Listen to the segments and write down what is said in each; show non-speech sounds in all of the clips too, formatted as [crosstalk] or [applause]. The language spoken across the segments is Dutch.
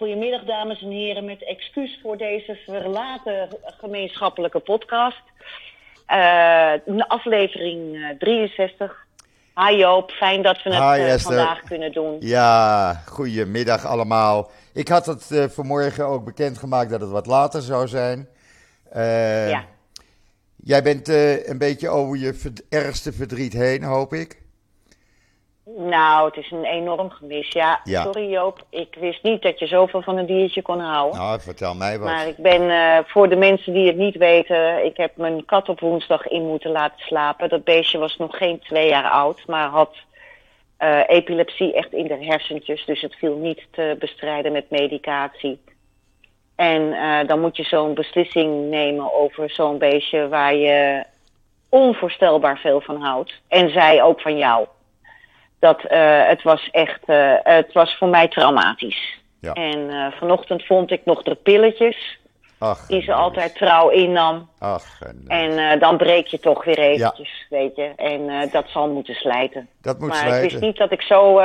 Goedemiddag, dames en heren, met excuus voor deze verlaten gemeenschappelijke podcast. Uh, aflevering 63. Hi Joop, fijn dat we het uh, vandaag kunnen doen. Ja, goedemiddag allemaal. Ik had het uh, vanmorgen ook bekendgemaakt dat het wat later zou zijn. ja. Jij bent een beetje over je ergste verdriet heen, hoop ik. Nou, het is een enorm gemis. Ja, sorry Joop. Ik wist niet dat je zoveel van een diertje kon houden. Nou, vertel mij wat. Maar ik ben, uh, voor de mensen die het niet weten, ik heb mijn kat op woensdag in moeten laten slapen. Dat beestje was nog geen twee jaar oud, maar had uh, epilepsie echt in de hersentjes. Dus het viel niet te bestrijden met medicatie. En uh, dan moet je zo'n beslissing nemen over zo'n beestje waar je onvoorstelbaar veel van houdt. En zij ook van jou dat uh, het was echt, uh, het was voor mij traumatisch. Ja. En uh, vanochtend vond ik nog de pilletjes. Ach, die ze altijd trouw innam. Ach, en, dan breek je toch weer eventjes, ja. weet je. En dat zal moeten slijten. Dat moet maar slijten. ik wist niet dat ik zo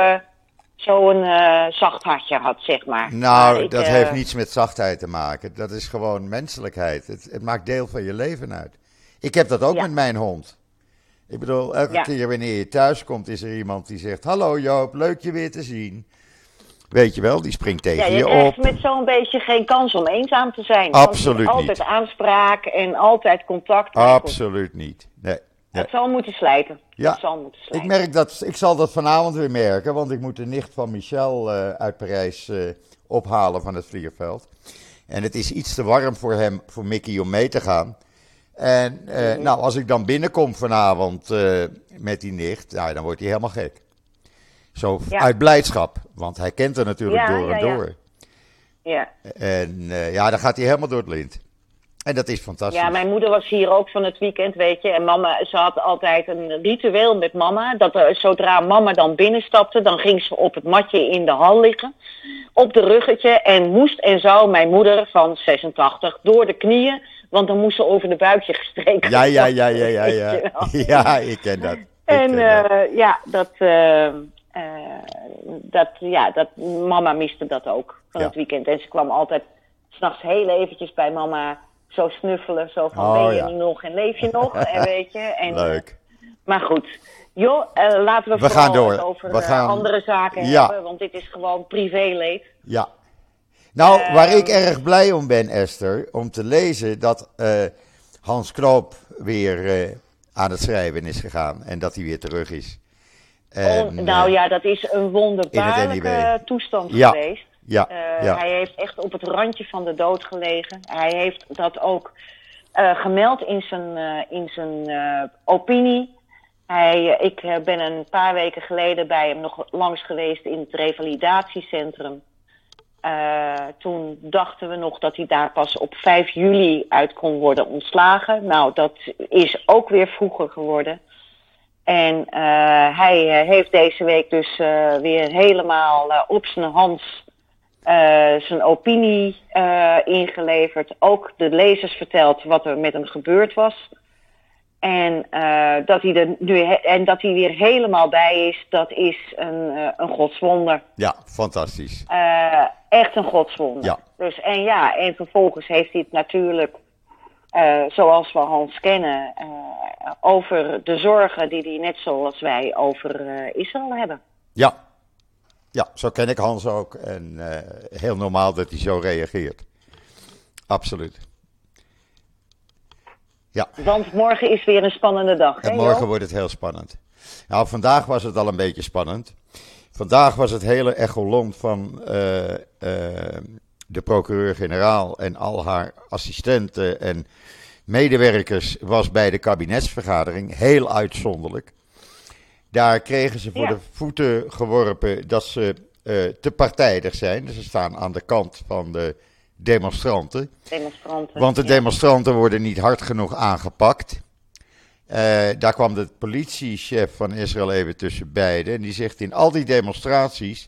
zo'n zacht hartje had, zeg maar. Nou, maar dat heeft niets met zachtheid te maken. Dat is gewoon menselijkheid. Het, het maakt deel van je leven uit. Ik heb dat ook ja. met mijn hond. Ik bedoel, elke keer wanneer je thuis komt, is er iemand die zegt: Hallo Joop, leuk je weer te zien. Weet je wel, die springt tegen ja, je, je op. Je met zo'n beetje geen kans om eenzaam te zijn. Absoluut altijd niet. Altijd aanspraak en altijd contact. Absoluut niet. Nee. Het zal moeten slijten. Ja, het zal moeten slijten. Ik, merk dat, ik zal dat vanavond weer merken, want ik moet de nicht van Michel uh, uit Parijs uh, ophalen van het vliegveld. En het is iets te warm voor hem, voor Mickey, om mee te gaan. En uh, mm-hmm. nou, als ik dan binnenkom vanavond uh, met die nicht, nou, dan wordt hij helemaal gek. Zo ja. uit blijdschap, want hij kent er natuurlijk ja, door en ja, door. Ja. En uh, ja, dan gaat hij helemaal door het lint. En dat is fantastisch. Ja, mijn moeder was hier ook van het weekend, weet je. En mama, ze had altijd een ritueel met mama. Dat er, zodra mama dan binnenstapte, dan ging ze op het matje in de hal liggen. Op de ruggetje. En moest en zou mijn moeder van 86 door de knieën want dan moest ze over de buikje gestreken Ja, ja, ja, ja, ja. Ja, [laughs] ja ik ken dat. Ik en ken uh, dat. ja, dat, uh, uh, dat, ja, dat, mama miste dat ook van ja. het weekend. En ze kwam altijd s'nachts heel eventjes bij mama zo snuffelen. Zo van, oh, ben je ja. nog en leef je nog? [laughs] en weet je. En, Leuk. maar goed. Joh, laten we, we gaan door. over we gaan... andere zaken ja. hebben. Want dit is gewoon privéleed. Ja, nou, waar ik erg blij om ben, Esther, om te lezen dat uh, Hans Knoop weer uh, aan het schrijven is gegaan en dat hij weer terug is. Oh, nou ja, dat is een wonderbaarlijke toestand ja. geweest. Ja, ja. Hij heeft echt op het randje van de dood gelegen. Hij heeft dat ook gemeld in zijn, in zijn opinie. Hij, ik ben een paar weken geleden bij hem nog langs geweest in het revalidatiecentrum. Uh, toen dachten we nog dat hij daar pas op 5 juli uit kon worden ontslagen. Nou, dat is ook weer vroeger geworden. En uh, hij uh, heeft deze week dus weer helemaal op zijn hands zijn opinie ingeleverd. Ook de lezers verteld wat er met hem gebeurd was. En, dat hij er nu en dat hij weer helemaal bij is, dat is een, een godswonder. Ja, fantastisch echt een godswonder. Ja. Dus, en ja, en vervolgens heeft hij het natuurlijk, uh, zoals we Hans kennen, uh, over de zorgen die hij net zoals wij over uh, Israël hebben. Ja. ja, zo ken ik Hans ook. En heel normaal dat hij zo reageert. Absoluut. Ja. Want morgen is weer een spannende dag. En hè, morgen joh? wordt het heel spannend. Nou, vandaag was het al een beetje spannend. Vandaag was het hele echolont van uh, uh, de procureur-generaal en al haar assistenten en medewerkers was bij de kabinetsvergadering. Heel uitzonderlijk. Daar kregen ze voor Ja. de voeten geworpen dat ze uh, te partijdig zijn. Dus ze staan aan de kant van de demonstranten. Demonstranten. Want de ja. demonstranten worden niet hard genoeg aangepakt. Uh, daar kwam de politiechef van Israël even tussen beiden. En die zegt: In al die demonstraties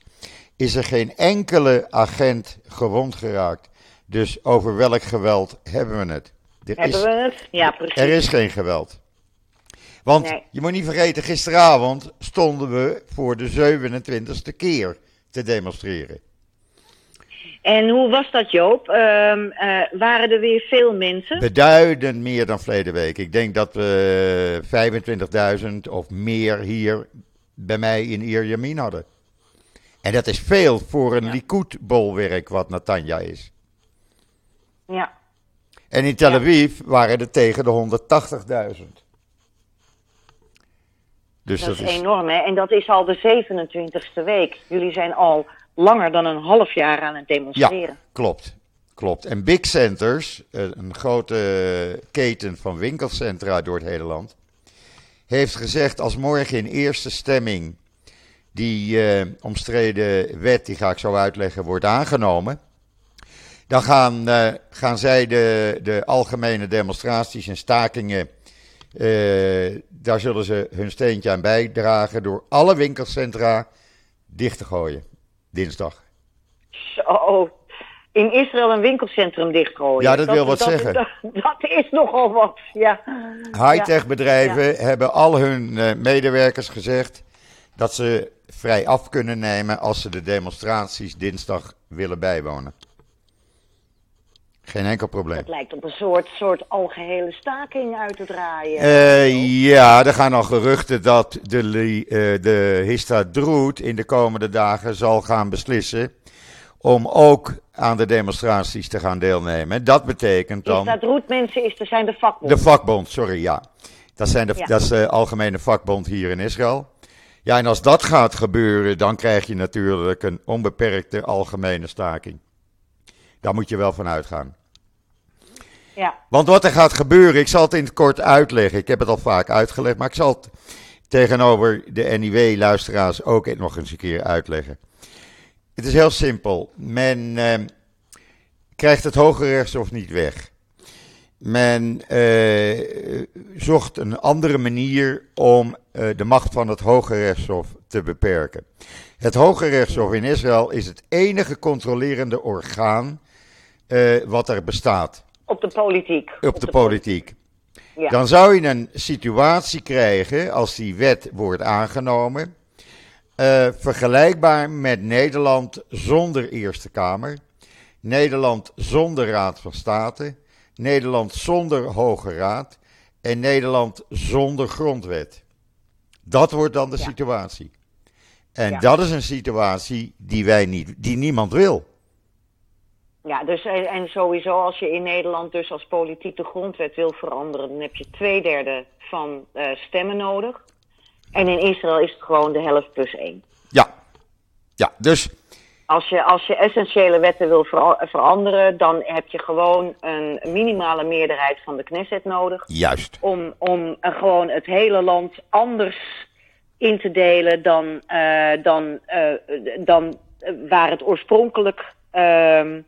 is er geen enkele agent gewond geraakt. Dus over welk geweld hebben we het? Er, Hebben is, we het? Ja, precies. er is geen geweld. Want Nee. je moet niet vergeten, gisteravond stonden we voor de 27ste keer te demonstreren. En hoe was dat, Joop? Ehm, eh, waren er weer veel mensen? Beduidend meer dan verleden week. Ik denk dat we 25.000 of meer hier bij mij in Ierjamin hadden. En dat is veel voor een Ja. Likud-bolwerk wat Natanja is. Ja. En in Tel Aviv waren er tegen de 180.000. Dus Dat is enorm, hè? En dat is al de 27e week. Jullie zijn al langer dan een half jaar aan het demonstreren. Klopt, klopt. En Big Centers, eh, een grote keten van winkelcentra door het hele land, heeft gezegd als morgen in eerste stemming die eh, omstreden wet, die ga ik zo uitleggen, wordt aangenomen, dan gaan, eh, gaan zij de, de algemene demonstraties en stakingen, daar zullen ze hun steentje aan bijdragen door alle winkelcentra dicht te gooien, dinsdag. Zo. In Israël een winkelcentrum dichtgooien. Ja, dat wil wat zeggen. Dat, dat is nogal wat, ja. High-tech bedrijven hebben al hun eh, medewerkers gezegd dat ze vrij af kunnen nemen als ze de demonstraties dinsdag willen bijwonen. Geen enkel probleem. Het lijkt op een soort, soort algehele staking uit te draaien. Eh, ja, er gaan al geruchten dat de, eh, de Histadroet in de komende dagen zal gaan beslissen om ook aan de demonstraties te gaan deelnemen. Dat betekent dan... dat roet mensen is, er zijn de vakbonden. De vakbond, sorry, ja. Dat, zijn de, Ja. dat is de algemene vakbond hier in Israël. Ja, en als dat gaat gebeuren, dan krijg je natuurlijk een onbeperkte algemene staking. Daar moet je wel van uitgaan. Ja, Want wat er gaat gebeuren, ik zal het in het kort uitleggen. Ik heb het al vaak uitgelegd, maar ik zal het tegenover de NIW-luisteraars ook nog eens een keer uitleggen. Het is heel simpel. Men eh, krijgt het Hoge Rechtshof niet weg. Men eh, zocht een andere manier om eh, de macht van het Hoge Rechtshof te beperken. Het Hoge Rechtshof in Israël is het enige controlerende orgaan eh, wat er bestaat op de politiek. op de politiek. Ja. Dan zou je een situatie krijgen, als die wet wordt aangenomen, eh, vergelijkbaar met Nederland zonder Eerste Kamer, Nederland zonder Raad van State, Nederland zonder Hoge Raad en Nederland zonder grondwet. Dat wordt dan de Ja. situatie. En Ja. dat is een situatie die wij niet, die niemand wil. Ja, dus en en sowieso als je in Nederland dus als politiek de grondwet wil veranderen, dan heb je twee derde van eh, stemmen nodig. En in Israël is het gewoon de helft plus één. Ja, ja dus Als je, als je essentiële wetten wil vera- veranderen, dan heb je gewoon een minimale meerderheid van de Knesset nodig. juist. Om, om eh, gewoon het hele land anders in te delen dan, eh, dan, eh, dan eh, waar het oorspronkelijk ehm, eh, eh,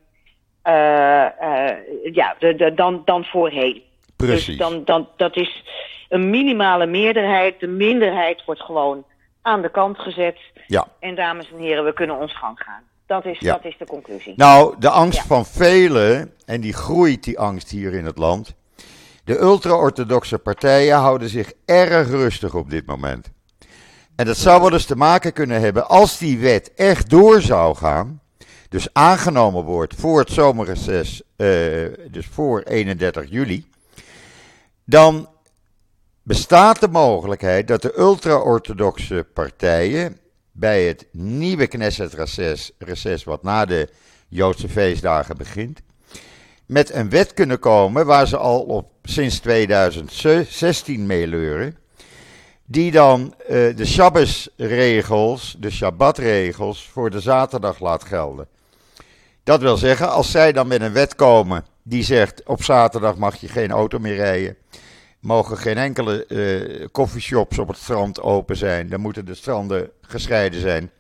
ja, de, de, dan, dan voorheen. Precies. Dus dan, dan, dat is een minimale meerderheid. De minderheid wordt gewoon aan de kant gezet. Ja. En dames en heren, we kunnen ons gang gaan. Dat is, Ja. dat is de conclusie. Nou, de angst Ja. van velen, en die groeit die angst hier in het land. De ultra-orthodoxe partijen houden zich erg rustig op dit moment. En dat zou wel eens te maken kunnen hebben als die wet echt door zou gaan. Dus aangenomen wordt voor het zomerreces, eh, dus voor 31 juli. Dan bestaat de mogelijkheid dat de ultra-orthodoxe partijen bij het nieuwe Knesset-reces, reces wat na de Joodse feestdagen begint, met een wet kunnen komen waar ze al op sinds 2016 meeleuren, die dan eh, de Shabbos-regels, de Shabbat-regels voor de zaterdag laat gelden. Dat wil zeggen, als zij dan met een wet komen die zegt op zaterdag mag je geen auto meer rijden, mogen geen enkele coffeeshops op het strand open zijn, dan moeten de stranden gescheiden zijn.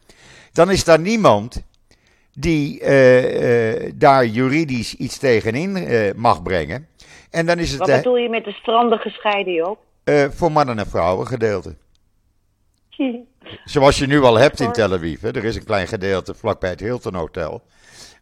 Dan is daar niemand die eh, eh, daar juridisch iets tegenin mag brengen. En dan is het Wat bedoel je met de stranden gescheiden, Joop? voor mannen en vrouwen gedeelte. [laughs] Zoals je nu al hebt in Tel Aviv. Hè. Er is een klein gedeelte vlakbij het Hilton Hotel.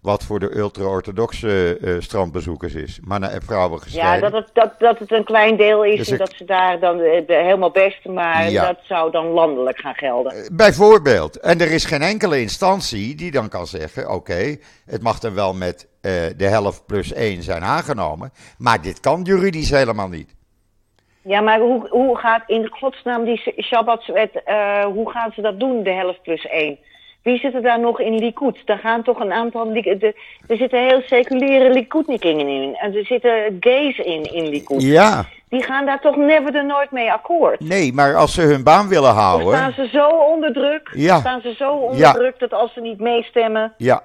Wat voor de ultra-orthodoxe uh, strandbezoekers is. Mannen en vrouwen gescheiden. Ja, dat het, dat, dat het een klein deel is dus en dat ze daar dan uh, helemaal best, maar ja. dat zou dan landelijk gaan gelden. Uh, bijvoorbeeld. En er is geen enkele instantie die dan kan zeggen, oké, het mag dan wel met de helft plus één zijn aangenomen, maar dit kan juridisch helemaal niet. Ja, maar hoe, hoe gaat in godsnaam die Shabbatswet, hoe gaan ze dat doen, de helft plus één? Wie zitten daar nog in Likud? Daar gaan toch een aantal... er zitten heel seculiere Likudnikingen in. En er zitten gays in, in Likud. Ja. Die gaan daar toch never de nooit mee akkoord. Nee, maar als ze hun baan willen houden... Dan staan ze zo onder druk. Ja. Staan ze zo onder ja. druk dat als ze niet meestemmen... Ja.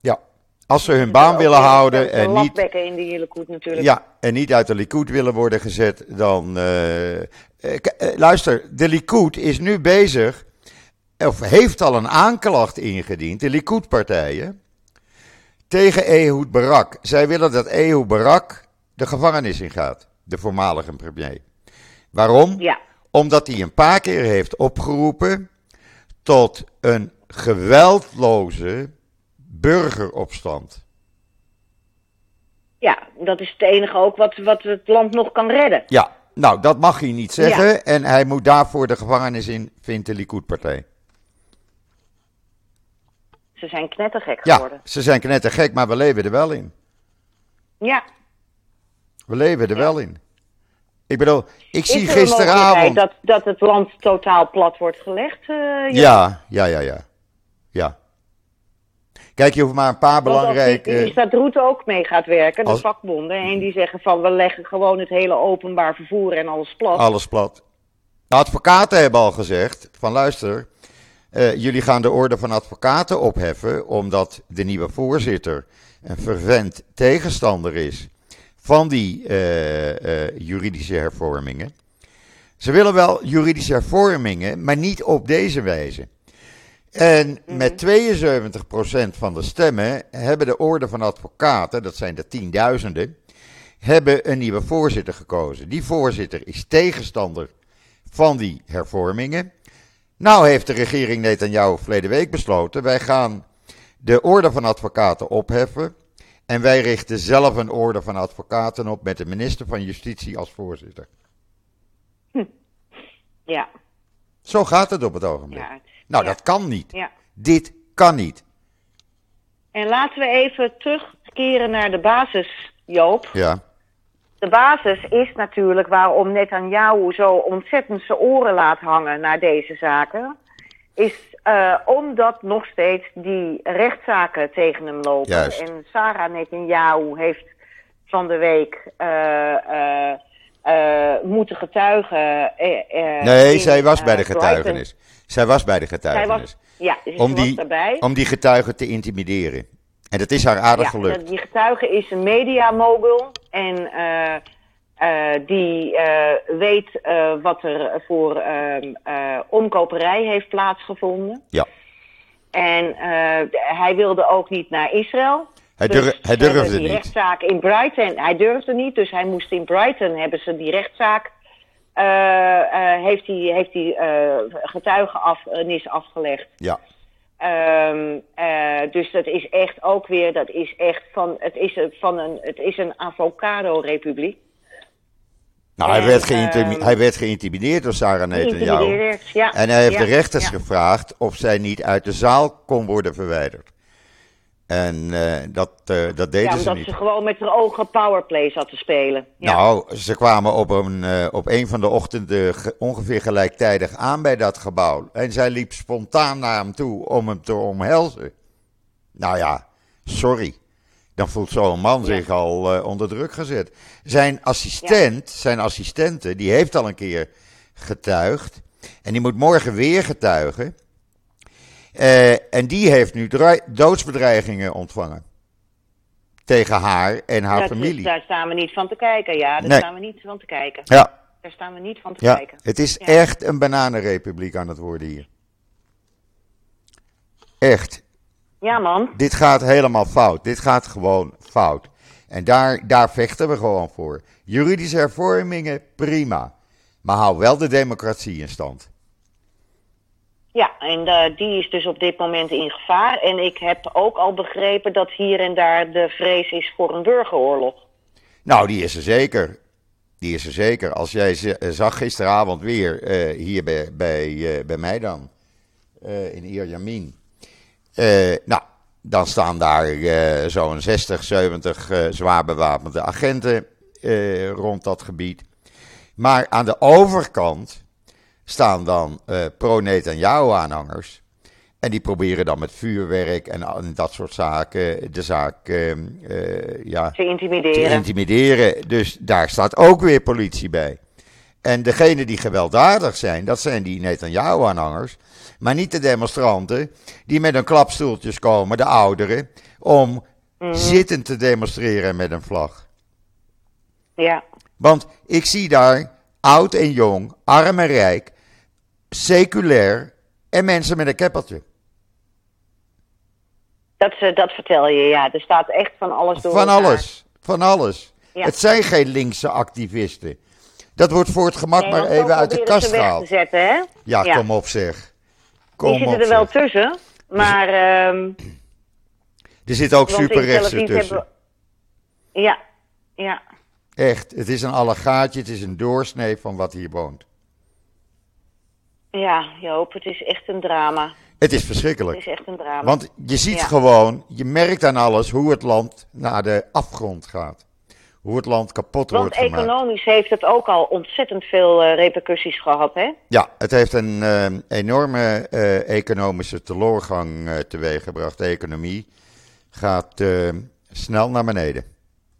Ja. Als ze hun baan willen houden en niet... in die Likud natuurlijk. Ja, en niet uit de Likud willen worden gezet, dan... Uh, luister, de Likud is nu bezig of heeft al een aanklacht ingediend, de Likud-partijen, tegen Ehud Barak. Zij willen dat Ehud Barak de gevangenis ingaat, de voormalige premier. Waarom? Ja. Omdat hij een paar keer heeft opgeroepen tot een geweldloze burgeropstand. Ja, dat is het enige ook wat, wat het land nog kan redden. Ja, nou, dat mag hij niet zeggen. En hij moet daarvoor de gevangenis in, vindt de Likud-partij. Ze zijn knettergek geworden. Ja, ze zijn knettergek, maar we leven er wel in. Ja. We leven er wel in. Ik bedoel, ik Is zie gisteravond... dat, dat het land totaal plat wordt gelegd? Uh, ja, ja, ja, ja. Ja. Kijk, je hoeft maar een paar belangrijke... Is dat Route ook mee gaat werken, de vakbonden. En die zeggen van, we leggen gewoon het hele openbaar vervoer en alles plat. Alles plat. De advocaten hebben al gezegd, van luister... Uh, jullie gaan de orde van advocaten opheffen, omdat de nieuwe voorzitter een vervent tegenstander is van die uh, uh, juridische hervormingen. Ze willen wel juridische hervormingen, maar niet op deze wijze. En mm met 72% van de stemmen hebben de orde van advocaten, dat zijn de tienduizenden, hebben een nieuwe voorzitter gekozen. Die voorzitter is tegenstander van die hervormingen. Nou heeft de regering Netanyahu verleden week besloten, wij gaan de orde van advocaten opheffen. En wij richten zelf een orde van advocaten op met de minister van Justitie als voorzitter. Hm. Ja. Zo gaat het op het ogenblik. Ja. Nou, dat kan niet. Ja. Dit kan niet. En laten we even terugkeren naar de basis, Joop. Ja. De basis is natuurlijk waarom Netanyahu zo ontzettend zijn oren laat hangen naar deze zaken. Is uh, omdat nog steeds die rechtszaken tegen hem lopen. Juist. En Sarah Netanyahu heeft van de week uh, uh, moeten getuigen. nee, zij was bij de getuigenis. Zij was bij de getuigenis. Zij was, ja, om, die, om die getuigen te intimideren. En dat is haar aardig ja, gelukt. Die getuige is een mediamogul en uh, uh, die uh, weet wat er voor ehm, omkoperij heeft plaatsgevonden. Ja. En hij wilde ook niet naar Israël. Hij, dus hij durfde die niet. rechtszaak in Brighton. Hij durfde niet, dus hij moest in Brighton hebben ze die rechtszaak. heeft hij heeft die, getuigenis afgelegd. Ja. Um, uh, dus dat is echt ook weer, dat is echt van, het is van een, het is een avocado-republiek. Nou, hij, werd um, hij werd geïntimideerd door Sarah Netanyahu. Ja, en hij heeft de rechters gevraagd of zij niet uit de zaal kon worden verwijderd. En uh, dat, uh, dat deden ja, ze niet. omdat ze gewoon met hun ogen powerplay zat te spelen. Ja. Nou, ze kwamen op een, uh, op een van de ochtenden ongeveer gelijktijdig aan bij dat gebouw. En zij liep spontaan naar hem toe om hem te omhelzen. Nou ja, sorry. Dan voelt zo'n man ja. zich al onder druk gezet. Zijn assistent, ja. zijn assistente, die heeft al een keer getuigd. En die moet morgen weer getuigen. Uh, en die heeft nu doodsbedreigingen ontvangen. Tegen haar en haar dat, familie. Daar staan we niet van te kijken, ja. Daar nee. staan we niet van te kijken. Ja. Daar staan we niet van te ja. kijken. Het is ja. echt een bananenrepubliek aan het worden hier. Echt. Ja, man. Dit gaat helemaal fout. Dit gaat gewoon fout. En daar, daar vechten we gewoon voor. Juridische hervormingen, prima. Maar hou wel de democratie in stand. Ja, en eh, die is dus op dit moment in gevaar. En ik heb ook al begrepen dat hier en daar de vrees is voor een burgeroorlog. Nou, die is er zeker. Die is er zeker. Als jij z- zag gisteravond weer eh, hier bij, bij, eh, bij mij dan, eh, in Ierjamin. Eh, nou, dan staan daar eh, zo'n 60, 70 eh, zwaar bewapende agenten eh, rond dat gebied. Maar aan de overkant staan dan eh pro-Netanyahu-aanhangers. En die proberen dan met vuurwerk en, en dat soort zaken de zaak eh, eh, ja, Te te intimideren. intimideren. Dus daar staat ook weer politie bij. En degenen die gewelddadig zijn, dat zijn die Netanyahu-aanhangers. Maar niet de demonstranten die met hun klapstoeltjes komen, de ouderen, om zittend te demonstreren met een vlag. ja. Want ik zie daar oud en jong, arm en rijk, seculair en mensen met een keppeltje. Dat, eh, dat vertel je, ja. Er staat echt van alles door Van elkaar. alles, van alles. Ja. Het zijn geen linkse activisten. Dat wordt voor het gemak Nee, maar even uit de kast gehaald. te zetten, hè? Ja, Ja. kom op zeg. Kom Die zitten op er wel zeg. tussen. Maar, ehm Er zitten ook want in Tel superrechtsen tussen. hebben Ja, ja. Echt, het is een allegaatje, het is een doorsnee van wat hier woont. Ja, Joop, het is echt een drama. Het is Het verschrikkelijk. is echt een drama. Want je ziet Ja. gewoon, je merkt aan alles hoe het land naar de afgrond gaat. Hoe het land kapot Want wordt gemaakt. economisch heeft het ook al ontzettend veel eh, repercussies gehad, hè? Ja, het heeft een eh, enorme eh, economische teloorgang eh, teweeggebracht. De economie gaat snel naar beneden.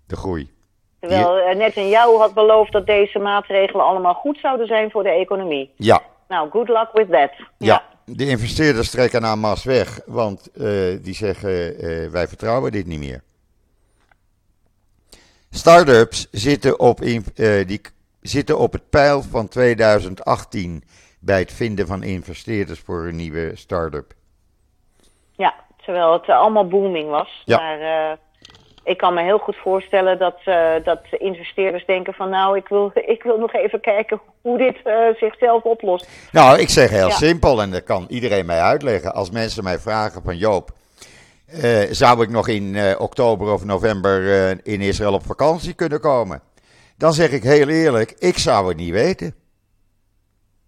De groei. Terwijl eh, Netanyahu had beloofd dat deze maatregelen allemaal goed zouden zijn voor de economie. Ja, Nou, good luck with that. ja. de investeerders trekken naar mas weg, want eh, die zeggen eh, wij vertrouwen dit niet meer. Startups zitten op, in- eh, die zitten op het pijl van 2018 bij het vinden van investeerders voor een nieuwe start-up. Ja, terwijl het allemaal booming was. Ja. Maar ik kan me heel goed voorstellen dat, eh, dat investeerders denken van... nou, ik wil, [laughs] ik wil nog even kijken hoe dit eh, zichzelf oplost. Nou, ik zeg heel Ja. simpel en dat kan iedereen mij uitleggen. Als mensen mij vragen van Joop, eh, zou ik nog in oktober of november in Israël op vakantie kunnen komen? Dan zeg ik heel eerlijk, ik zou het niet weten.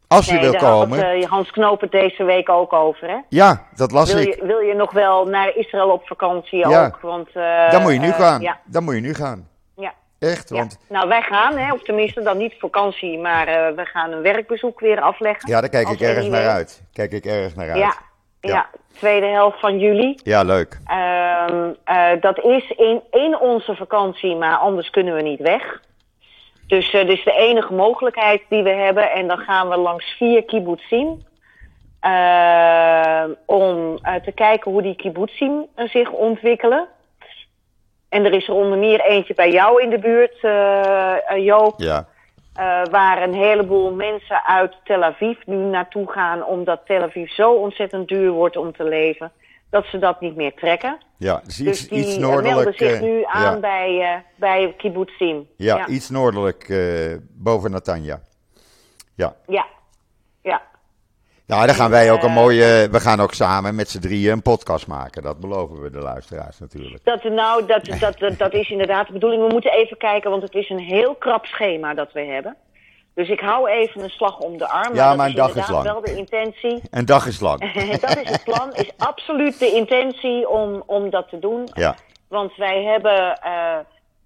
Als je wil daar had komen, eh, Hans Knoop het deze week ook over, hè? ja, dat las Wil ik. je, wil je nog wel naar Israël op vakantie Ja. ook? Want, eh, Dan moet je nu eh, gaan. Ja, Dan moet je nu gaan. ja. Echt, Ja. want Nou, wij gaan, hè, of tenminste dan niet vakantie, maar we gaan een werkbezoek weer afleggen. ja, daar kijk ik erg naar weet. uit. Kijk ik erg naar uit. Ja, Ja. tweede helft van juli. Ja, leuk. Ehm, eh, dat is in, in onze vakantie, maar anders kunnen we niet weg. Dus eh, dit is de enige mogelijkheid die we hebben. En dan gaan we langs vier kibbutzim. Ehm, om eh, te kijken hoe die kibbutzim eh, zich ontwikkelen. En er is er onder meer eentje bij jou in de buurt, eh, eh, Joop. Ja, eh, waar een heleboel mensen uit Tel Aviv nu naartoe gaan. Omdat Tel Aviv zo ontzettend duur wordt om te leven. Dat ze dat niet meer trekken. ja. Dus iets, Dus die iets eh, noordelijk. melden zich eh, nu aan ja. bij, eh bij kibbutzim. Ja, ja. iets noordelijk boven Natanja. Ja. Ja. ja. Nou, dan gaan wij ook een mooie. We gaan ook samen met z'n drieën een podcast maken. Dat beloven we de luisteraars natuurlijk. Dat, nou, dat, dat, dat, dat is inderdaad de bedoeling. We moeten even kijken, want het is een heel krap schema dat we hebben. Dus ik hou even een slag om de arm. Ja, maar is dag is lang. wel de intentie. Een dag is lang. [laughs] dat is het plan, is absoluut de intentie om, om dat te doen. Ja, Want wij hebben eh,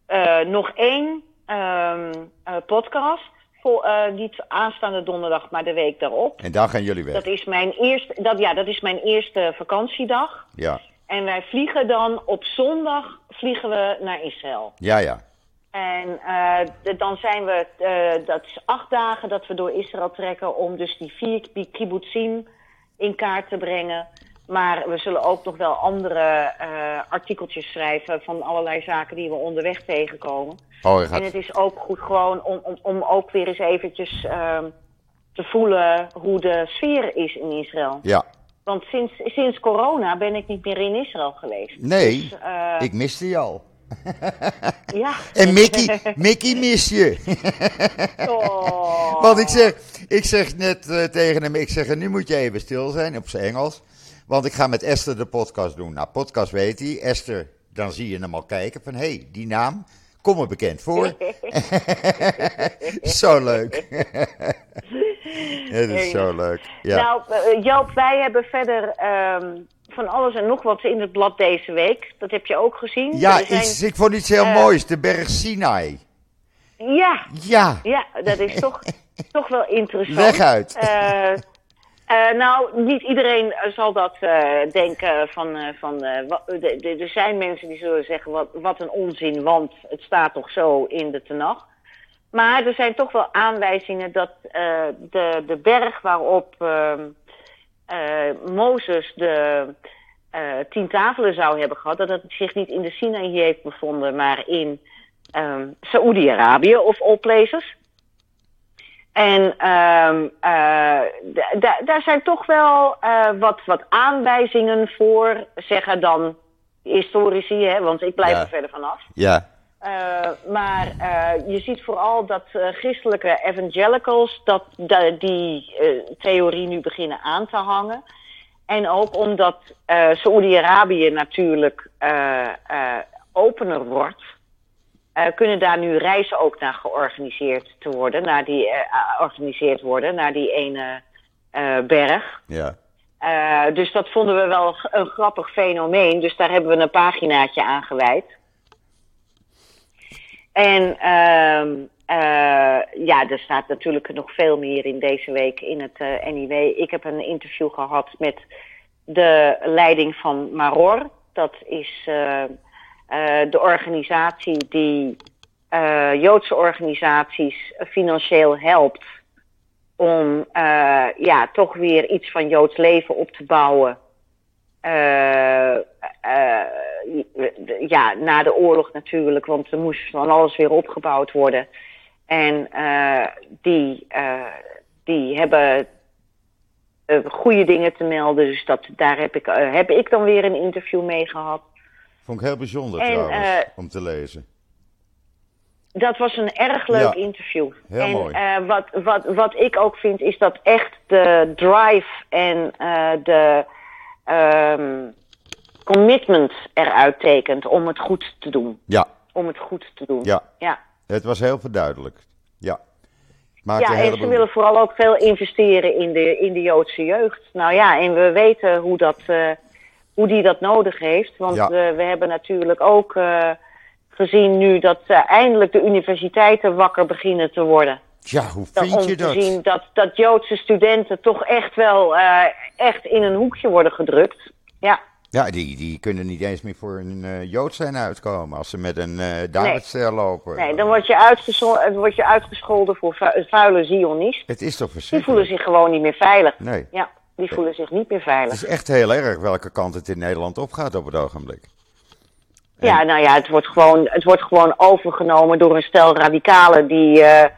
eh, nog één ehm, eh, podcast. Voor, eh, niet aanstaande donderdag, maar de week daarop. en dan gaan jullie weg. Dat is mijn eerste, dat, ja, dat is mijn eerste vakantiedag. Ja, En wij vliegen dan op zondag vliegen we naar Israël. ja, ja. En eh, dan zijn we, eh, dat is acht dagen dat we door Israël trekken om dus die vier die kibbutzim in kaart te brengen. Maar we zullen ook nog wel andere eh, artikeltjes schrijven van allerlei zaken die we onderweg tegenkomen. Oh, En het is ook goed gewoon om, om, om ook weer eens eventjes ehm, te voelen hoe de sfeer is in Israël. Ja. Want sinds, sinds corona ben ik niet meer in Israël geweest. Nee, Dus, ik miste je al. Ja. En Mickey, Mickey mis je. Oh. Want ik zeg, ik zeg net eh, tegen hem, ik zeg, nu moet je even stil zijn, op zijn Engels. Want ik ga met Esther de podcast doen. Nou, podcast weet hij. Esther, dan zie je hem al kijken van, hé, hey, die naam, kom me bekend voor. [laughs] zo leuk. [laughs] Het is zo leuk. Ja. Nou, eh, Joop, wij hebben verder ehm, van alles en nog wat in het blad deze week. Dat heb je ook gezien. ja, zijn- iets, ik vond iets heel eh, moois. De berg Sinai. ja, Ja, ja, dat is toch, [laughs] toch wel interessant. leg uit. Eh, eh, nou, niet iedereen zal dat denken van... van er zijn mensen die zullen zeggen, wat, wat een onzin, want het staat toch zo in de tenag. Maar er zijn toch wel aanwijzingen dat de, de berg waarop ehm, eh, Mozes de eh, tien tafelen zou hebben gehad... dat het zich niet in de Sinaï heeft bevonden, maar in ehm Saoedi-Arabië of all places... En ehm eh, da- da- daar zijn toch wel eh, wat, wat aanwijzingen voor, zeggen dan historici, hè, want ik blijf Ja. er verder vanaf. Ja, Eh, maar eh, je ziet vooral dat eh, christelijke evangelicals dat, da- die theorie nu beginnen aan te hangen. En ook omdat Saoedi-Arabië natuurlijk opener wordt, kunnen daar nu reizen ook naar georganiseerd te worden, naar die, georganiseerd worden, naar die ene berg. ja. Dus dat vonden we wel een grappig fenomeen. Dus daar hebben we een paginaatje aan gewijd. En ehm eh, ja, er staat natuurlijk nog veel meer in deze week in het eh, NIW. Ik heb een interview gehad met de leiding van Maror. Dat is eh, de organisatie die Joodse organisaties financieel helpt om eh, ja, toch weer iets van Joods leven op te bouwen. Eh, eh, ja, na de oorlog natuurlijk, want er moest van alles weer opgebouwd worden. En eh, die, eh, die hebben goede dingen te melden, dus dat, daar heb ik, heb ik dan weer een interview mee gehad. Vond ik heel bijzonder En, trouwens, om te lezen. Dat was een erg leuk Ja, interview. heel en mooi. wat, wat, wat ik ook vind, is dat echt de drive en de ehm, commitment eruit tekent om het goed te doen. Ja, Om het goed te doen. ja. ja. Het was heel verduidelijkt. Ja. Maakt Ja, en ze willen vooral ook veel investeren in de, in de Joodse jeugd. Nou ja, en we weten hoe, dat, eh, hoe die dat nodig heeft. Want Ja. eh, we hebben natuurlijk ook eh, gezien nu dat eindelijk de universiteiten wakker beginnen te worden. Ja, hoe Dat- vind om je te dat? zien dat, dat Joodse studenten toch echt wel echt in een hoekje worden gedrukt. Ja, Ja, die, die kunnen niet eens meer voor een eh Jood zijn uitkomen als ze met een Davidster lopen. nee, dan word je, uitgeschol- eh, word je uitgescholden voor vu- vuile Zionist. Het is toch Die voelen verschrikkelijk? zich gewoon niet meer veilig. Nee, Ja, die voelen zich niet meer het veilig. is echt heel erg welke kant het in Nederland opgaat op het ogenblik. Ja, nou ja, het wordt gewoon, het wordt gewoon overgenomen door een stel radicalen die, eh,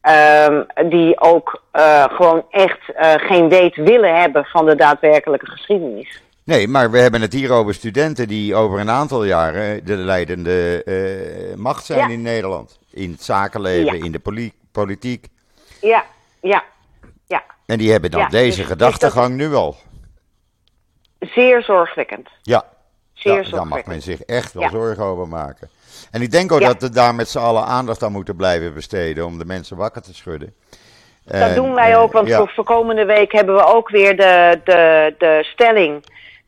ehm, die ook gewoon echt geen weet willen hebben van de daadwerkelijke geschiedenis. Nee, maar we hebben het hier over studenten die over een aantal jaren de leidende eh, macht zijn Ja. in Nederland. In het zakenleven, Ja. in de poli- politiek. Ja, ja, ja. En die hebben dan Ja, deze dus- gedachtegang nu al. Zeer zorgwekkend. Ja, Zeer da- daar mag zorgwekkend. men zich echt wel zorgen over maken. En ik denk ook dat we daar met z'n allen aandacht aan moeten blijven besteden om de mensen wakker te schudden. Dat En, doen wij eh, ook, want ja. voor komende week hebben we ook weer de, de, de stelling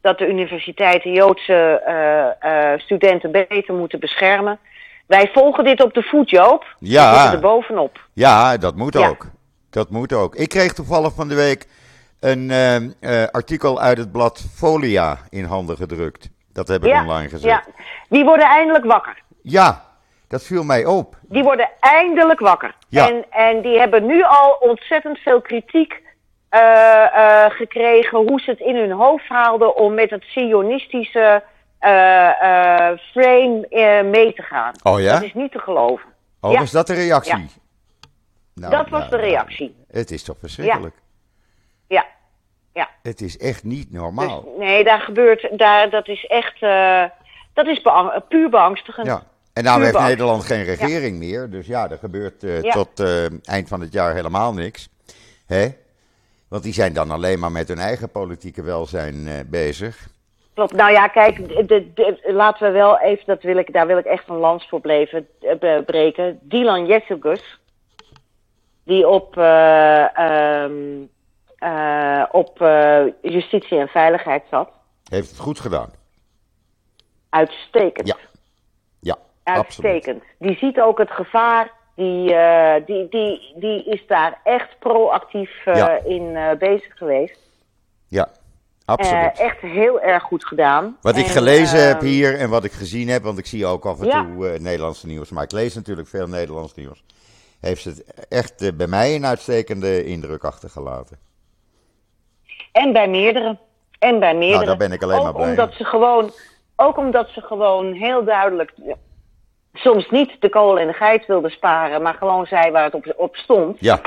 dat de universiteiten Joodse eh, eh, studenten beter moeten beschermen. Wij volgen dit op de voet, Joop. Ja. We zitten er bovenop. Ja, dat moet Ja. ook. Dat moet ook. Ik kreeg toevallig van de week een eh, artikel uit het blad Folia in handen gedrukt. Dat heb ik Ja, online gezet. ja. Die worden eindelijk wakker. Ja, dat viel mij op. Die worden eindelijk wakker. Ja. En, en die hebben nu al ontzettend veel kritiek gekregen hoe ze het in hun hoofd haalden om met het sionistische eh, eh, frame eh, mee te gaan. Oh ja? Dat is niet te geloven. Oh, Ja. was dat de reactie? Ja. Nou, dat was nou, de nou, reactie. het is toch verschrikkelijk. Ja. Ja. Het is echt niet Dus, normaal. nee, daar gebeurt, daar, dat is echt, eh, dat is puur beangstigend. Ja. En nou Puur heeft Nederland geen regering meer. Dus ja, er gebeurt eh, tot eh, eind van het jaar helemaal niks. Hè? Want die zijn dan alleen maar met hun eigen politieke welzijn eh, bezig. Klopt. Nou ja, kijk, de, de, laten we wel even, dat wil ik, daar wil ik echt een lans voor bleven, uh, breken. Dylan Jesselgus, die op, uh, um, op justitie en veiligheid zat. Heeft het goed gedaan. Uitstekend. Ja, ja Uitstekend. Absoluut. Die ziet ook het gevaar. Die, die, die, die is daar echt proactief ja. in bezig geweest. Ja, absoluut. echt heel erg goed gedaan. Wat en, ik gelezen heb ehm, hier en wat ik gezien heb, want ik zie ook af en Ja. toe uh, Nederlands nieuws, maar ik lees natuurlijk veel Nederlands nieuws. Heeft het echt bij mij een uitstekende indruk achtergelaten. En bij meerdere. En bij meerdere. Nou, daar ben ik alleen ook maar blij. Omdat ze gewoon, ook omdat ze gewoon heel duidelijk soms niet de kool en de geit wilden sparen, maar gewoon zei waar het op, op stond. Ja.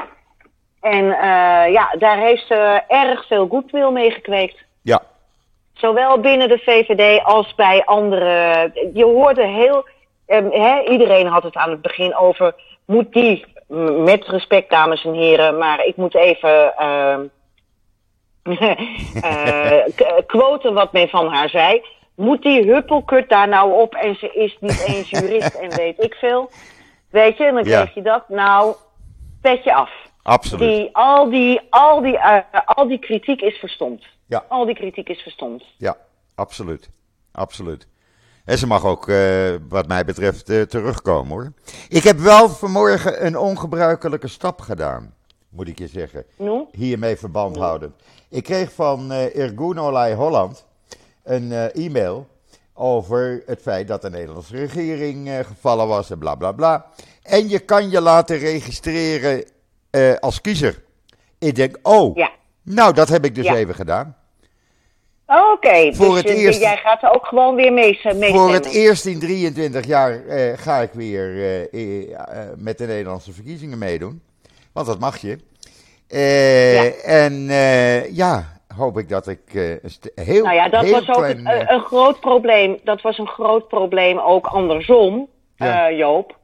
En uh, ja, daar heeft ze erg veel goodwill mee gekweekt. Ja. Zowel binnen de VVD als bij andere. Je hoorde heel. Um, hè, iedereen had het aan het begin over. Moet die, met respect dames en heren, maar ik moet even. [laughs] Uh, uh, quoten wat men van haar zei. Moet die huppelkut daar nou op en ze is niet eens [laughs] jurist en weet ik veel. Weet je, en dan Ja. je dat. Nou, pet je af. Absoluut. Die, al, die, al, die, uh, al die kritiek is verstomd. Ja. Al die kritiek is verstomd. Ja, absoluut. Absoluut. En ze mag ook, uh, wat mij betreft, uh, terugkomen hoor. Ik heb wel vanmorgen een ongebruikelijke stap gedaan, moet ik je zeggen. No? Hiermee verband houdend. Ik kreeg van uh, Irgun Olay Holland een e-mail over het feit dat de Nederlandse regering gevallen was en bla bla bla. En je kan je laten registreren als kiezer. Ik denk, oh, Ja. nou dat heb ik dus Ja. even gedaan. Oké, okay, dus eerst- jij gaat er ook gewoon weer mee, mee Voor het eerst in 23 jaar eh, ga ik weer eh, eh, met de Nederlandse verkiezingen meedoen. Want dat mag je. Eh, Ja. En eh, ja, hoop ik dat ik eh, heel, Nou ja, dat heel was ook klein... een, eh, een groot probleem. Dat was een groot probleem ook andersom, Ja. eh, Joop.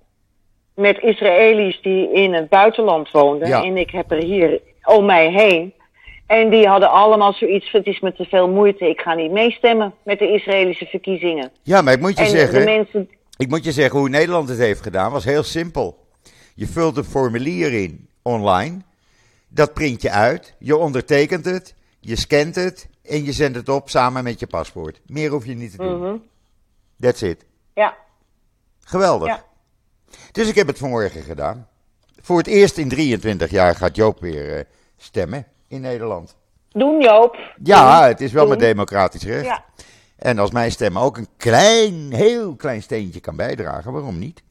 Met Israëli's die in het buitenland woonden. Ja. En ik heb er hier om mij heen. En die hadden allemaal zoiets, het is me te veel moeite. Ik ga niet meestemmen met de Israëlische verkiezingen. ja, maar ik moet je en zeggen... mensen... Ik moet je zeggen, hoe Nederland het heeft gedaan, was heel simpel. Je vult een formulier in online, dat print je uit, je ondertekent het, je scant het en je zendt het op samen met je paspoort. Meer hoef je niet te doen. Mhm. That's it. Ja, Geweldig. Ja. Dus ik heb het vanmorgen gedaan. Voor het eerst in 23 jaar gaat Joop weer eh, stemmen in Nederland. doen Joop. Ja, Doen. het is wel Doen. met democratisch recht. Ja. En als mijn stem ook een klein, heel klein steentje kan bijdragen, waarom niet?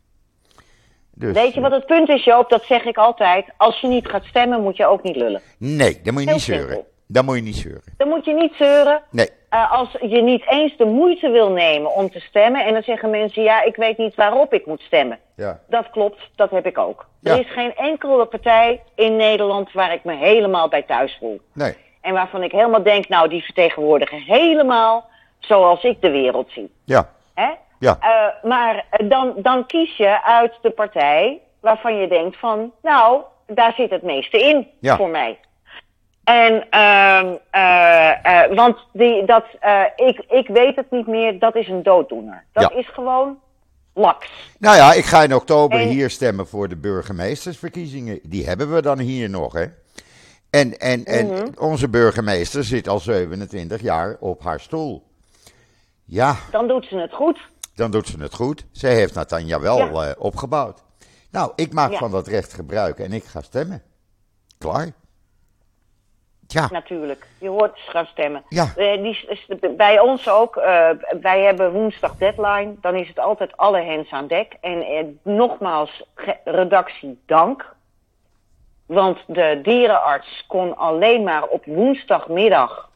Dus, Weet je wat het punt is, Joop? Dat zeg ik altijd. Als je niet gaat stemmen, moet je ook niet lullen. Nee, dan moet je Heel niet zeuren. Dan moet je niet zeuren. Dan moet je niet zeuren. Nee, Uh, als je niet eens de moeite wil nemen om te stemmen. En dan zeggen mensen, ja, ik weet niet waarop ik moet stemmen. ja. Dat klopt, dat heb ik ook. Ja. Er is geen enkele partij in Nederland waar ik me helemaal bij thuis voel. Nee, En waarvan ik helemaal denk, nou, die vertegenwoordigen helemaal zoals ik de wereld zie. ja, Hè? ja, Uh, maar uh, dan, dan kies je uit de partij waarvan je denkt van, nou, daar zit het meeste in Ja. voor mij. En, eh, want die, dat, eh, ik, ik weet het niet meer, dat is een dooddoener. Dat Ja. is gewoon laks. Nou ja, ik ga in oktober En- hier stemmen voor de burgemeestersverkiezingen. Die hebben we dan hier nog, hè? En, en, en Mhm. onze burgemeester zit al 27 jaar op haar stoel. Ja, Dan doet ze het goed. dan doet ze het goed. Zij heeft Natanja wel Ja. opgebouwd. Nou, ik maak Ja. van dat recht gebruik en ik ga stemmen. Klaar. Ja, Natuurlijk. Je hoort ze gaan stemmen. Ja. Eh, die, is- is- bij ons ook. eh, wij hebben woensdag deadline. Dan is het altijd alle hens aan dek. En eh, nogmaals, redactie dank. Want de dierenarts kon alleen maar op woensdagmiddag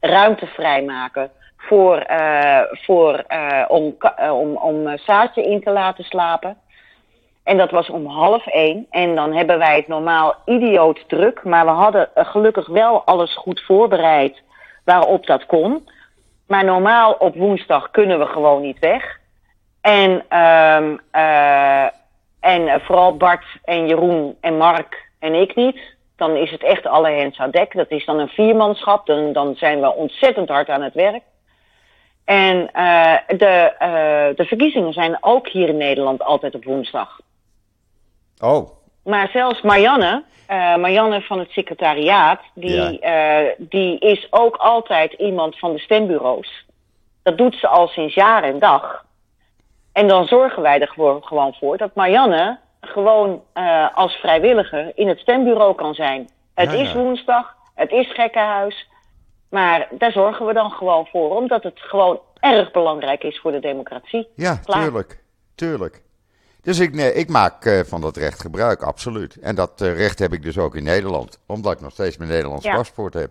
ruimte vrijmaken voor, voor, om, om, om Saartje in te laten slapen. En dat was om half één. En dan hebben wij het normaal idioot druk. Maar we hadden eh, gelukkig wel alles goed voorbereid waarop dat kon. Maar normaal op woensdag kunnen we gewoon niet weg. En, ehm eh, en eh, vooral Bart en Jeroen en Mark en ik niet. Dan is het echt alle hens aan dek. Dat is dan een viermanschap. Dan, dan zijn we ontzettend hard aan het werk. En uh, de, uh, de verkiezingen zijn ook hier in Nederland altijd op woensdag. Oh. Maar zelfs Marianne, uh, Marianne van het secretariaat, die, ja. die is ook altijd iemand van de stembureaus. Dat doet ze al sinds jaar en dag. En dan zorgen wij er gewoon voor dat Marianne gewoon uh, als vrijwilliger in het stembureau kan zijn. Het ja, is woensdag, het is gekkenhuis. Maar daar zorgen we dan gewoon voor, omdat het gewoon erg belangrijk is voor de democratie. Ja, Klaar. tuurlijk. Tuurlijk. Dus ik, nee, ik maak uh, van dat recht gebruik, absoluut. En dat uh, recht heb ik dus ook in Nederland, omdat ik nog steeds mijn Nederlands ja. paspoort heb.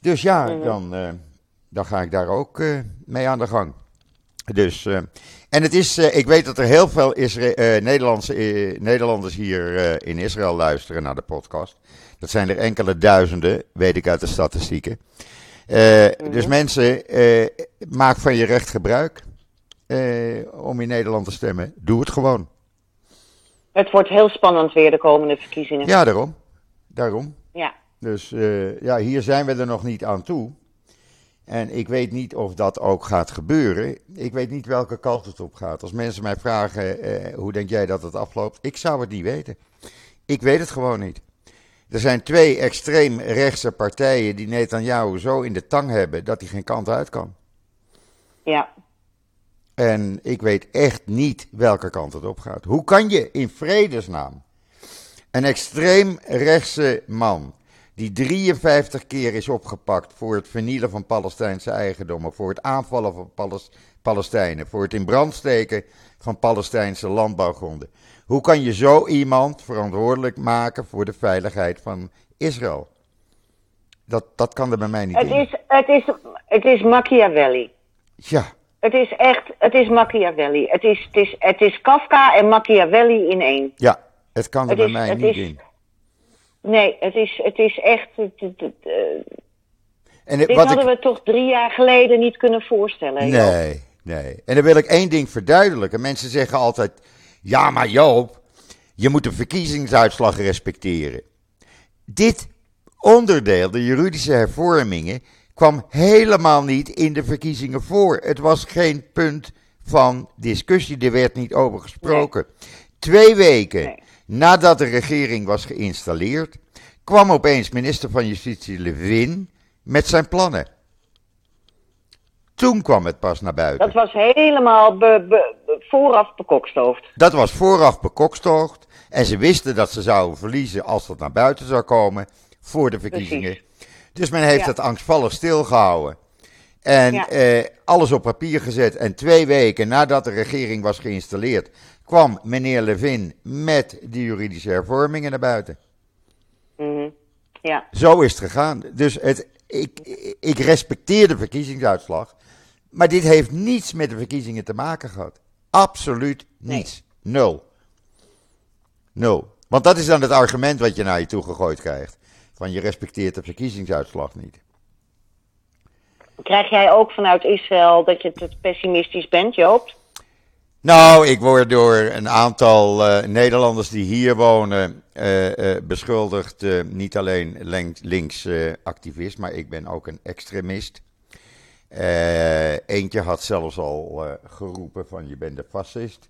Dus ja, mm -hmm. dan, uh, dan ga ik daar ook mee aan de gang. Dus, en het is, ik weet dat er heel veel Isra Nederlandse, Nederlanders hier in Israël luisteren naar de podcast. Dat zijn er enkele duizenden, weet ik uit de statistieken. Mm -hmm. Dus mensen, maak van je recht gebruik om in Nederland te stemmen. Doe het gewoon. Het wordt heel spannend weer de komende verkiezingen. Ja, daarom. Daarom. Ja. Dus ja, hier zijn we er nog niet aan toe. En ik weet niet of dat ook gaat gebeuren. Ik weet niet welke kant het op gaat. Als mensen mij vragen, eh, hoe denk jij dat het afloopt? Ik zou het niet weten. Ik weet het gewoon niet. Er zijn twee extreem rechtse partijen die Netanyahu zo in de tang hebben dat hij geen kant uit kan. Ja. En ik weet echt niet welke kant het op gaat. Hoe kan je in vredesnaam een extreem rechtse man die 53 keer is opgepakt voor het vernielen van Palestijnse eigendommen, voor het aanvallen van Palest Palestijnen, voor het in brand steken van Palestijnse landbouwgronden. Hoe kan je zo iemand verantwoordelijk maken voor de veiligheid van Israël? Dat, dat kan er bij mij niet het in. Is, het, is, het is Machiavelli. Ja. Het is echt, het is Machiavelli. Het is, het is, het is Kafka en Machiavelli in één. Ja, het kan er het bij is, mij niet is, in. Nee, het is, het is echt. Het, het, het, uh, en dit wat hadden ik... we toch drie jaar geleden niet kunnen voorstellen. Joop. Nee, nee. En dan wil ik één ding verduidelijken. Mensen zeggen altijd: ja, maar Joop, je moet de verkiezingsuitslag respecteren. Dit onderdeel, de juridische hervormingen, kwam helemaal niet in de verkiezingen voor. Het was geen punt van discussie, er werd niet over gesproken. Nee. Twee weken. Nee. Nadat de regering was geïnstalleerd, kwam opeens minister van Justitie Levin met zijn plannen. Toen kwam het pas naar buiten. Dat was helemaal be, be, vooraf bekokstoofd. Dat was vooraf bekokstoofd. En ze wisten dat ze zouden verliezen als dat naar buiten zou komen voor de verkiezingen. Precies. Dus men heeft ja. het angstvallig stilgehouden. En ja. eh, alles op papier gezet. En twee weken nadat de regering was geïnstalleerd, kwam meneer Levin met die juridische hervormingen naar buiten. Mm -hmm. Ja. Zo is het gegaan. Dus het, ik, ik respecteer de verkiezingsuitslag. Maar dit heeft niets met de verkiezingen te maken gehad. Absoluut niets. Nee. Nul. Nul. Want dat is dan het argument wat je naar je toe gegooid krijgt. Van je respecteert de verkiezingsuitslag niet. Krijg jij ook vanuit Israël dat je te pessimistisch bent, Joop? Nou, ik word door een aantal uh, Nederlanders die hier wonen uh, uh, beschuldigd. niet alleen links activist, maar ik ben ook een extremist. eentje had zelfs al geroepen van je bent een fascist.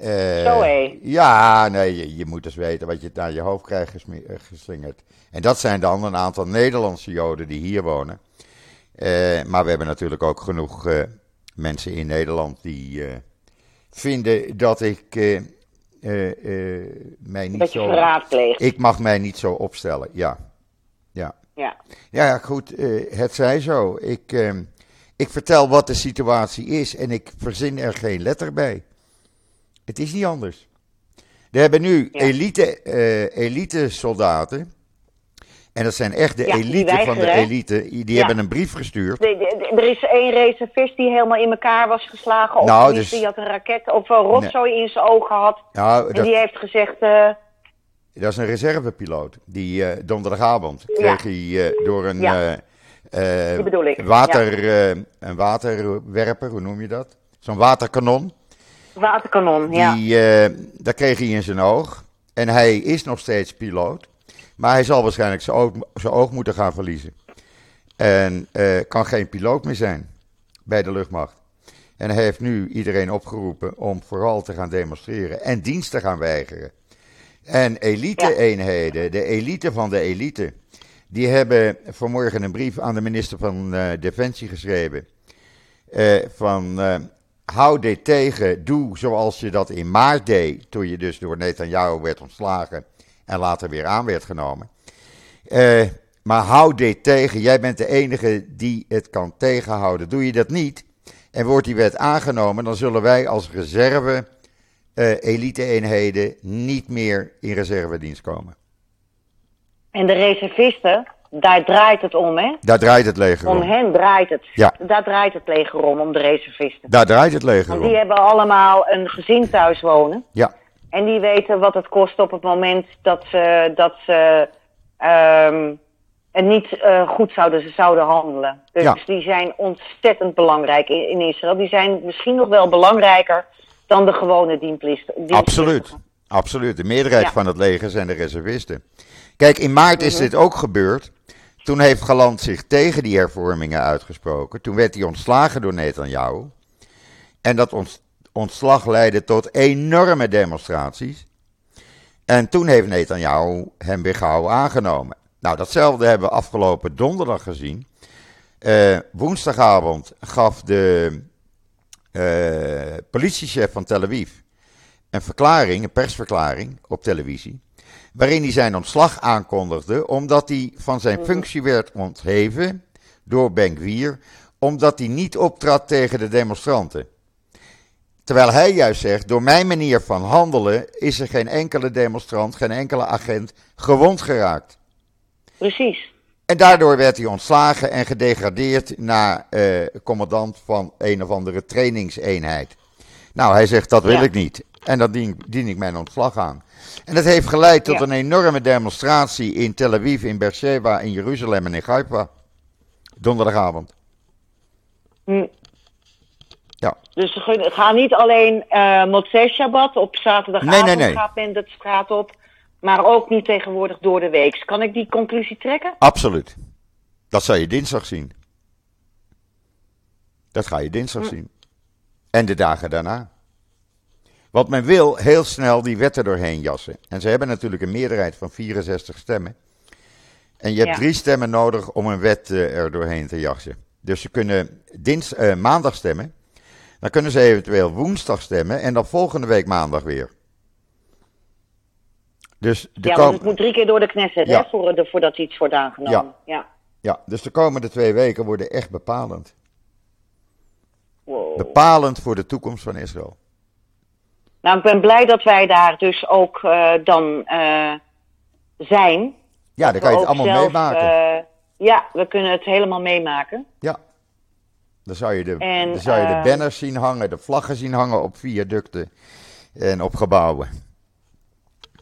Zo hé. Ja, nee, je, je, moet dus weten wat je naar je hoofd krijgt geslingerd. En dat zijn dan een aantal Nederlandse Joden die hier wonen. maar we hebben natuurlijk ook genoeg mensen in Nederland die vinden dat ik uh, uh, uh, mij niet dat zo. Ik mag mij niet zo opstellen, ja. Ja, ja. ja goed, het zij zo. Ik, ehm, ik vertel wat de situatie is en ik verzin er geen letter bij. Het is niet anders. We hebben nu ja. elite, elite soldaten. En dat zijn echt de ja, elite van de elite. Die ja. hebben een brief gestuurd. De, de, er is één reservist die helemaal in elkaar was geslagen. Of nou, dus, die had een raket of een rotzooi nee. in zijn ogen had. Nou, en dat, die heeft gezegd... Uh, dat is een reservepiloot. Die uh, donderdagavond kreeg hij uh, door een, water, een waterwerper, hoe noem je dat? Zo'n waterkanon. Waterkanon, ja. Die, dat kreeg hij in zijn oog. En hij is nog steeds piloot. Maar hij zal waarschijnlijk zijn oog, zijn oog moeten gaan verliezen. En uh, kan geen piloot meer zijn bij de luchtmacht. En hij heeft nu iedereen opgeroepen om vooral te gaan demonstreren en dienst te gaan weigeren. En elite-eenheden, de elite van de elite, die hebben vanmorgen een brief aan de minister van uh, Defensie geschreven. Uh, van hou dit tegen, doe zoals je dat in maart deed, toen je dus door Netanyahu werd ontslagen en later weer aan werd genomen. maar hou dit tegen, jij bent de enige die het kan tegenhouden. Doe je dat niet en wordt die wet aangenomen, dan zullen wij als reserve elite-eenheden niet meer in reservedienst komen. En de reservisten, daar draait het om, hè? Daar draait het leger om. Om hen draait het. Ja. Daar draait het leger om, om de reservisten. Daar draait het leger Want om. die hebben allemaal een gezin thuis wonen. Ja, En die weten wat het kost op het moment dat ze, dat ze het niet eh, goed zouden, zouden handelen. Dus Ja. die zijn ontzettend belangrijk in, in Israël. Die zijn misschien nog wel belangrijker dan de gewone dienstplichten. absoluut. Absoluut. De meerderheid Ja. van het leger zijn de reservisten. Kijk, in maart is dit ook gebeurd. Toen heeft Galant zich tegen die hervormingen uitgesproken. Toen werd hij ontslagen door Netanyahu. En dat ont- ontslag leidde tot enorme demonstraties. En toen heeft Netanyahu hem weer gauw aangenomen. Nou, datzelfde hebben we afgelopen donderdag gezien. Eh, woensdagavond gaf de eh, politiechef van Tel Aviv een verklaring, een persverklaring op televisie. Waarin hij zijn ontslag aankondigde omdat hij van zijn functie werd ontheven door Ben-Gvir. Omdat hij niet optrad tegen de demonstranten. Terwijl hij juist zegt, door mijn manier van handelen is er geen enkele demonstrant, geen enkele agent gewond geraakt. Precies. En daardoor werd hij ontslagen en gedegradeerd naar eh, commandant van een of andere trainingseenheid. Nou, hij zegt dat wil Ja. ik niet. En dan dien, dien ik mijn ontslag aan. En dat heeft geleid tot Ja. een enorme demonstratie in Tel Aviv, in Beersheba, in Jeruzalem en in Haifa. Donderdagavond. Hm. Ja. Dus ze gaan niet alleen Motzei Shabbat op zaterdagavond Nee, nee, nee. gaat men de straat op, maar ook niet tegenwoordig door de week. Kan ik die conclusie trekken? Absoluut. Dat zal je dinsdag zien. Dat ga je dinsdag Hm. zien. En de dagen daarna. Want men wil heel snel die wetten doorheen jassen. En ze hebben natuurlijk een meerderheid van 64 stemmen. En je hebt Ja. drie stemmen nodig om een wet eh, er doorheen te jassen. Dus ze kunnen dins, eh, maandag stemmen. Dan kunnen ze eventueel woensdag stemmen. En dan volgende week maandag weer. Dus de ja, want het moet drie keer door de Knesset, Ja. hè, voor, de, voordat iets wordt aangenomen. Ja. ja, dus de komende twee weken worden echt bepalend. Wow. Bepalend voor de toekomst van Israël. Nou, ik ben blij dat wij daar dus ook eh, dan eh, zijn. Ja, dan kan je het allemaal zelf, meemaken. eh, ja, we kunnen het helemaal meemaken. Ja. Dan zou je, de, En, dan zou je de banners zien hangen, de vlaggen zien hangen op viaducten en op gebouwen.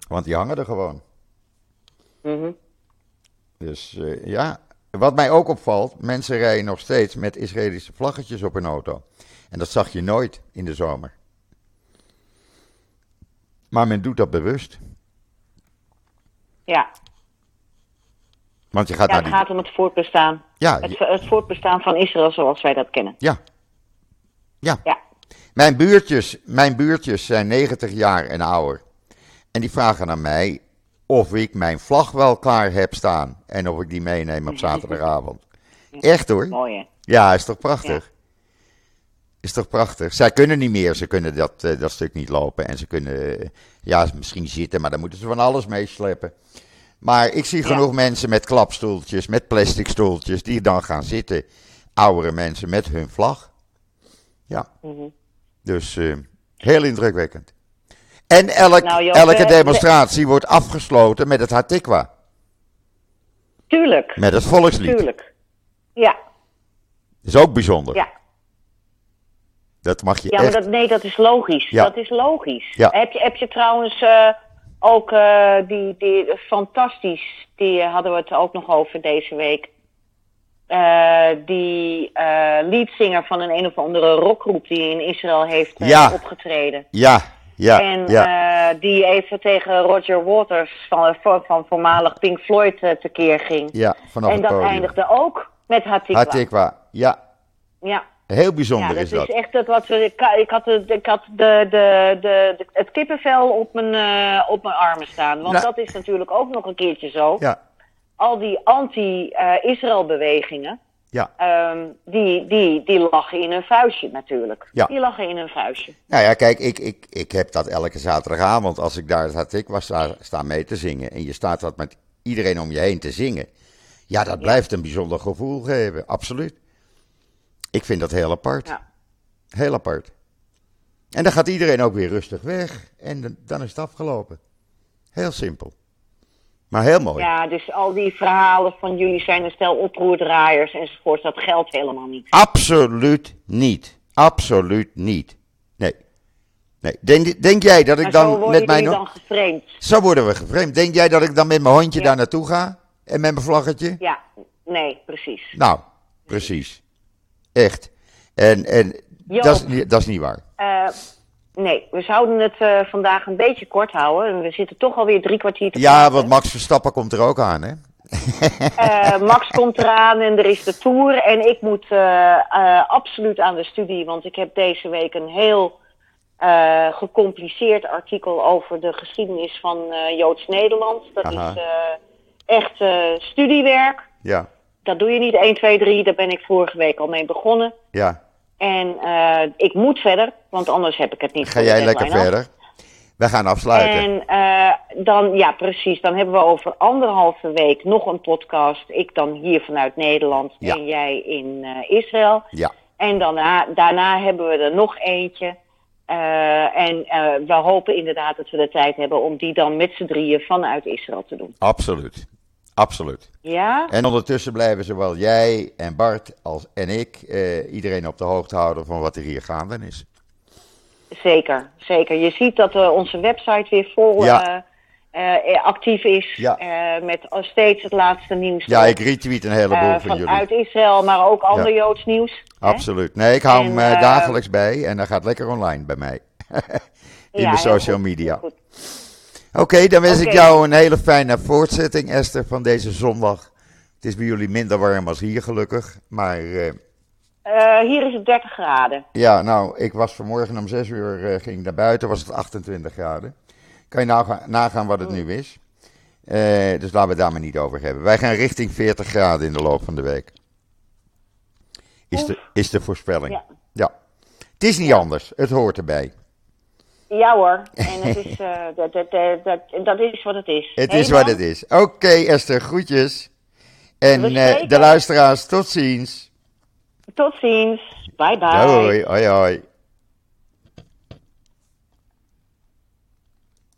Want die hangen er gewoon. Mhm. Dus ja, wat mij ook opvalt, mensen rijden nog steeds met Israëlische vlaggetjes op hun auto. En dat zag je nooit in de zomer. Maar men doet dat bewust. Ja, Want je gaat ja naar het die... gaat om het voortbestaan. Ja, Het, je- het voortbestaan van Israël zoals wij dat kennen. ja. Ja. Ja. Mijn buurtjes, mijn buurtjes zijn 90 jaar en ouder. En die vragen aan mij of ik mijn vlag wel klaar heb staan. En of ik die meeneem op [laughs] zaterdagavond. Echt hoor. Mooi hè? Ja, is toch prachtig? Is toch prachtig? Zij kunnen niet meer, ze kunnen dat, eh, dat stuk niet lopen. En ze kunnen, eh, ja, misschien zitten, maar dan moeten ze van alles meesleppen. Maar ik zie Ja. genoeg mensen met klapstoeltjes, met plastic stoeltjes, die dan gaan zitten. Oudere mensen met hun vlag. Ja, Mhm. dus eh, heel indrukwekkend. En elk, Nou, elke demonstratie wordt afgesloten met het Hatikwa, Tuurlijk, met het volkslied. tuurlijk. Ja, is ook bijzonder. ja. Dat mag je Ja, maar dat, nee, dat is logisch. Ja. Dat is logisch. Ja. Heb, je, heb je trouwens eh, ook eh, die, die fantastisch, die eh, hadden we het ook nog over deze week. Die leadzanger van een een of andere rockgroep die in Israël heeft Ja. opgetreden. Ja, Ja, en ja. die even tegen Roger Waters van, van, van voormalig Pink Floyd tekeer ging. ja, vanaf en dat eindigde ook met Hatikwa. Hatikwa, ja. Ja. Heel Ja, bijzonder dat is dat. is echt het wat we. Ik, ik had, ik had de, de, de, het kippenvel op mijn, eh, op mijn armen staan. Want Nou. dat is natuurlijk ook nog een keertje zo. Ja, Al die anti-Israël-bewegingen. ja. ehm, die, die, die lachen in hun vuistje natuurlijk. Ja. Die lachen in hun vuistje. Nou ja, kijk, ik, ik, ik heb dat elke zaterdagavond als ik daar het Hatikwa sta, sta mee te zingen. En je staat dat met iedereen om je heen te zingen. Ja, dat blijft een bijzonder gevoel geven, absoluut. Ik vind dat heel apart. Ja. Heel apart. En dan gaat iedereen ook weer rustig weg. En dan- is het afgelopen. Heel simpel. Maar heel mooi. Ja, dus al die verhalen van jullie zijn een stel oproerdraaiers enzovoort, dat geldt helemaal niet. Absoluut niet. Absoluut niet. Nee. Nee. Denk, denk jij dat ik Maar zo dan worden met mijn... ho- dan geframed. Zo worden we gevreemd. Denk jij dat ik dan met mijn hondje Ja. daar naartoe ga? En met mijn vlaggetje? Ja, nee, precies. Nou, precies. Echt. En, en Joop. dat, is, niet- dat is niet waar. Eh, nee, we zouden het eh, vandaag een beetje kort houden. En We zitten toch alweer drie kwartier te Ja, want Max Verstappen komt er ook aan, hè? Eh, Max komt eraan en er is de Tour. En ik moet absoluut aan de studie, want ik heb deze week een heel gecompliceerd artikel over de geschiedenis van eh, Joods Nederland. Dat Aha. is echt studiewerk. Ja, Dat doe je niet 1, 2, 3. Daar ben ik vorige week al mee begonnen. ja. En eh, ik moet verder, want anders heb ik het niet Ga jij lekker af. verder? We gaan afsluiten. En eh, dan, ja, precies. Dan hebben we over anderhalve week nog een podcast. Ik dan hier vanuit Nederland Ja. en jij in eh, Israël. Ja, En daarna, daarna hebben we er nog eentje. En we hopen inderdaad dat we de tijd hebben om die dan met z'n drieën vanuit Israël te doen. absoluut. Absoluut. Ja? En ondertussen blijven zowel jij en Bart als en ik eh, iedereen op de hoogte houden van wat er hier gaande is. Zeker, zeker. Je ziet dat eh, onze website weer vol Ja. eh, eh, actief is. Ja. met steeds het laatste nieuws. Ja, ik retweet een heleboel van jullie. vanuit Israël, maar ook ander Ja. Joods nieuws. hè? Absoluut. Nee, ik hou En, hem dagelijks bij en dat gaat lekker online bij mij. [laughs] In de social goed, media. goed. Oké, dan wens ik jou een hele fijne voortzetting, Esther, van deze zondag. Het is bij jullie minder warm als hier, gelukkig. Maar eh, Eh, hier is het 30 graden. ja, nou, ik was vanmorgen om 6 uur, eh, ging naar buiten, was het 28 graden. Kan je nagaan, nagaan wat het nu is. Dus laten we het daar maar niet over hebben. Wij gaan richting 40 graden in de loop van de week. Is de, is de voorspelling. Ja. ja. Het is niet anders, het hoort erbij. Ja hoor, en het is, [laughs] eh, dat, dat, dat, dat, dat is wat het is. Het is wat het is. Oké, Esther, groetjes. En eh, de luisteraars, tot ziens. Tot ziens. Bye bye. Doei, hoi hoi.